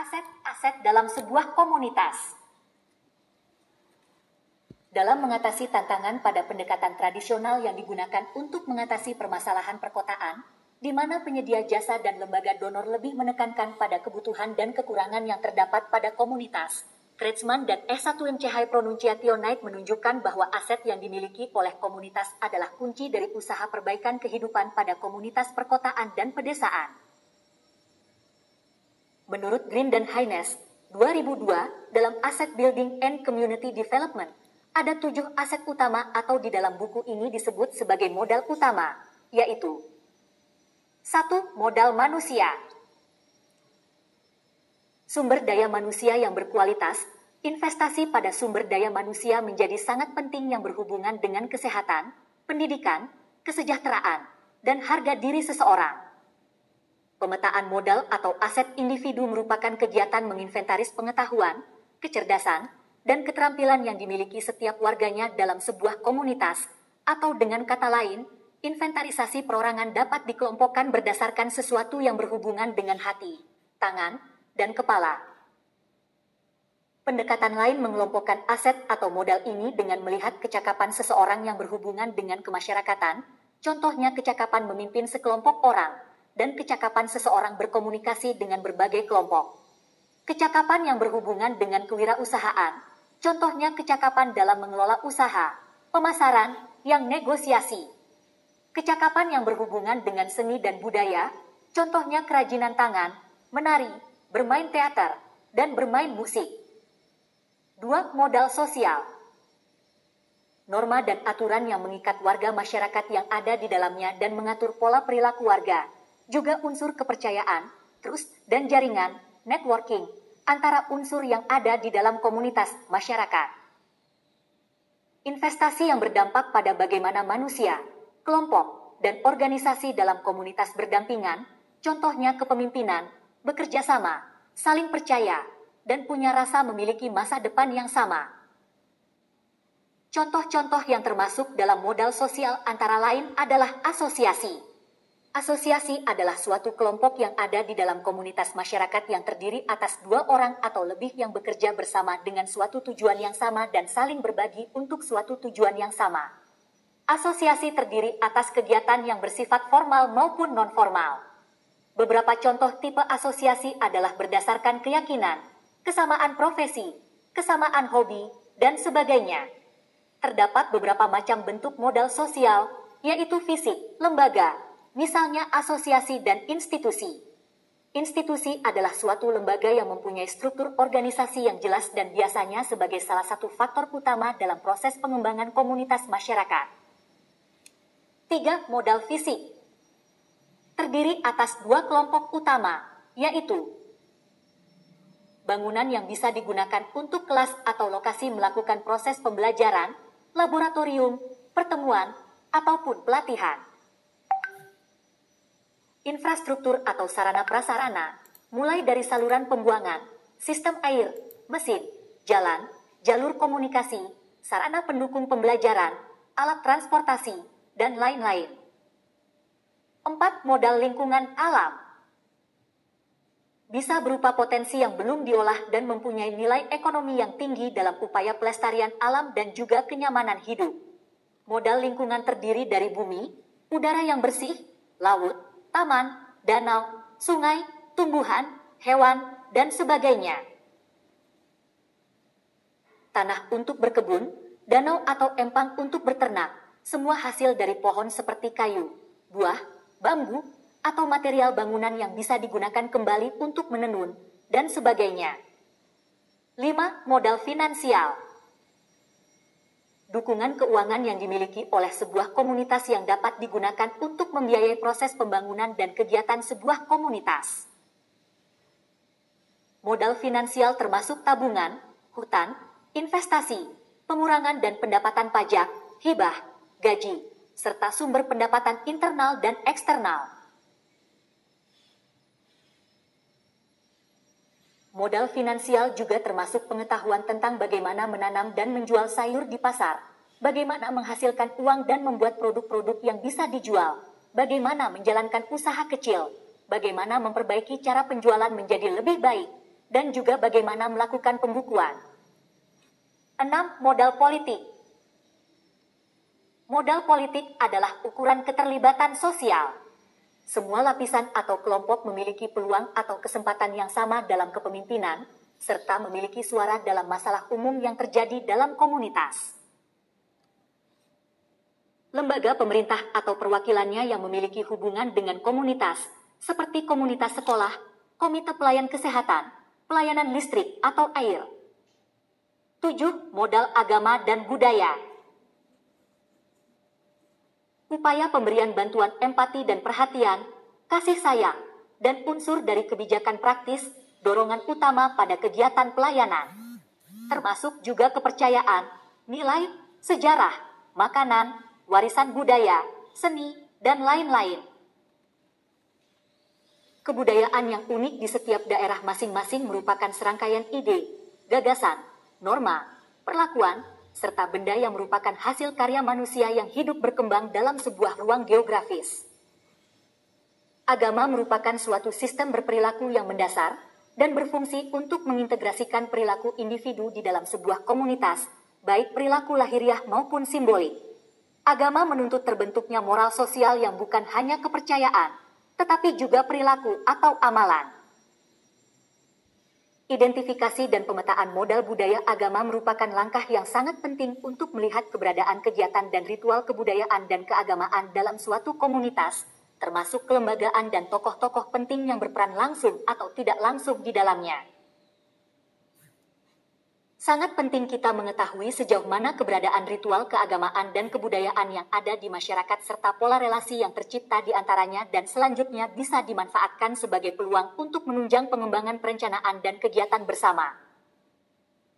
Aset-aset dalam sebuah komunitas. Dalam mengatasi tantangan pada pendekatan tradisional yang digunakan untuk mengatasi permasalahan perkotaan, di mana penyedia jasa dan lembaga donor lebih menekankan pada kebutuhan dan kekurangan yang terdapat pada komunitas. Kretschmann dan S1MCH Pronunciation Night menunjukkan bahwa aset yang dimiliki oleh komunitas adalah kunci dari usaha perbaikan kehidupan pada komunitas perkotaan dan pedesaan. Menurut Green dan Haynes, 2002, dalam Asset Building and Community Development, ada tujuh aset utama atau di dalam buku ini disebut sebagai modal utama, yaitu satu, modal manusia. Sumber daya manusia yang berkualitas, investasi pada sumber daya manusia menjadi sangat penting yang berhubungan dengan kesehatan, pendidikan, kesejahteraan, dan harga diri seseorang. Pemetaan modal atau aset individu merupakan kegiatan menginventaris pengetahuan, kecerdasan, dan keterampilan yang dimiliki setiap warganya dalam sebuah komunitas, atau dengan kata lain, inventarisasi perorangan dapat dikelompokkan berdasarkan sesuatu yang berhubungan dengan hati, tangan, dan kepala. Pendekatan lain mengelompokkan aset atau modal ini dengan melihat kecakapan seseorang yang berhubungan dengan kemasyarakatan, contohnya kecakapan memimpin sekelompok orang, dan kecakapan seseorang berkomunikasi dengan berbagai kelompok. Kecakapan yang berhubungan dengan kewirausahaan, contohnya kecakapan dalam mengelola usaha, pemasaran, yang negosiasi. Kecakapan yang berhubungan dengan seni dan budaya, contohnya kerajinan tangan, menari, bermain teater, dan bermain musik. Dua, modal sosial. Norma dan aturan yang mengikat warga masyarakat yang ada di dalamnya dan mengatur pola perilaku warga. Juga unsur kepercayaan, trust, dan jaringan, networking, antara unsur yang ada di dalam komunitas masyarakat. Investasi yang berdampak pada bagaimana manusia, kelompok, dan organisasi dalam komunitas berdampingan, contohnya kepemimpinan, bekerja sama, saling percaya, dan punya rasa memiliki masa depan yang sama. Contoh-contoh yang termasuk dalam modal sosial antara lain adalah asosiasi. Asosiasi adalah suatu kelompok yang ada di dalam komunitas masyarakat yang terdiri atas dua orang atau lebih yang bekerja bersama dengan suatu tujuan yang sama dan saling berbagi untuk suatu tujuan yang sama. Asosiasi terdiri atas kegiatan yang bersifat formal maupun non-formal. Beberapa contoh tipe asosiasi adalah berdasarkan keyakinan, kesamaan profesi, kesamaan hobi, dan sebagainya. Terdapat beberapa macam bentuk modal sosial, yaitu fisik, lembaga, misalnya asosiasi dan institusi. Institusi adalah suatu lembaga yang mempunyai struktur organisasi yang jelas dan biasanya sebagai salah satu faktor utama dalam proses pengembangan komunitas masyarakat. Tiga Modal fisik terdiri atas dua kelompok utama, yaitu bangunan yang bisa digunakan untuk kelas atau lokasi melakukan proses pembelajaran, laboratorium, pertemuan, ataupun pelatihan. Infrastruktur atau sarana prasarana, mulai dari saluran pembuangan, sistem air, mesin, jalan, jalur komunikasi, sarana pendukung pembelajaran, alat transportasi, dan lain-lain. 4. Modal lingkungan alam bisa berupa potensi yang belum diolah dan mempunyai nilai ekonomi yang tinggi dalam upaya pelestarian alam dan juga kenyamanan hidup. Modal lingkungan terdiri dari bumi, udara yang bersih, laut, taman, danau, sungai, tumbuhan, hewan, dan sebagainya. Tanah untuk berkebun, danau atau empang untuk berternak, semua hasil dari pohon seperti kayu, buah, bambu, atau material bangunan yang bisa digunakan kembali untuk menenun, dan sebagainya. 5. Modal finansial Dukungan keuangan yang dimiliki oleh sebuah komunitas yang dapat digunakan untuk membiayai proses pembangunan dan kegiatan sebuah komunitas. Modal finansial termasuk tabungan, hutan, investasi, pengurangan dan pendapatan pajak, hibah, gaji, serta sumber pendapatan internal dan eksternal. Modal finansial juga termasuk pengetahuan tentang bagaimana menanam dan menjual sayur di pasar, bagaimana menghasilkan uang dan membuat produk-produk yang bisa dijual, bagaimana menjalankan usaha kecil, bagaimana memperbaiki cara penjualan menjadi lebih baik, dan juga bagaimana melakukan pembukuan. 6. Modal politik Modal politik adalah ukuran keterlibatan sosial. Semua lapisan atau kelompok memiliki peluang atau kesempatan yang sama dalam kepemimpinan, serta memiliki suara dalam masalah umum yang terjadi dalam komunitas. Lembaga pemerintah atau perwakilannya yang memiliki hubungan dengan komunitas, seperti komunitas sekolah, komite pelayan kesehatan, pelayanan listrik atau air. 7. Modal agama dan budaya. Upaya pemberian bantuan empati dan perhatian, kasih sayang, dan unsur dari kebijakan praktis, dorongan utama pada kegiatan pelayanan. Termasuk juga kepercayaan, nilai, sejarah, makanan, warisan budaya, seni, dan lain-lain. Kebudayaan yang unik di setiap daerah masing-masing merupakan serangkaian ide, gagasan, norma, perlakuan, serta benda yang merupakan hasil karya manusia yang hidup berkembang dalam sebuah ruang geografis. Agama merupakan suatu sistem berperilaku yang mendasar dan berfungsi untuk mengintegrasikan perilaku individu di dalam sebuah komunitas, baik perilaku lahiriah maupun simbolik. Agama menuntut terbentuknya moral sosial yang bukan hanya kepercayaan, tetapi juga perilaku atau amalan. Identifikasi dan pemetaan modal budaya agama merupakan langkah yang sangat penting untuk melihat keberadaan kegiatan dan ritual kebudayaan dan keagamaan dalam suatu komunitas, termasuk kelembagaan dan tokoh-tokoh penting yang berperan langsung atau tidak langsung di dalamnya. Sangat penting kita mengetahui sejauh mana keberadaan ritual keagamaan dan kebudayaan yang ada di masyarakat serta pola relasi yang tercipta di antaranya dan selanjutnya bisa dimanfaatkan sebagai peluang untuk menunjang pengembangan perencanaan dan kegiatan bersama.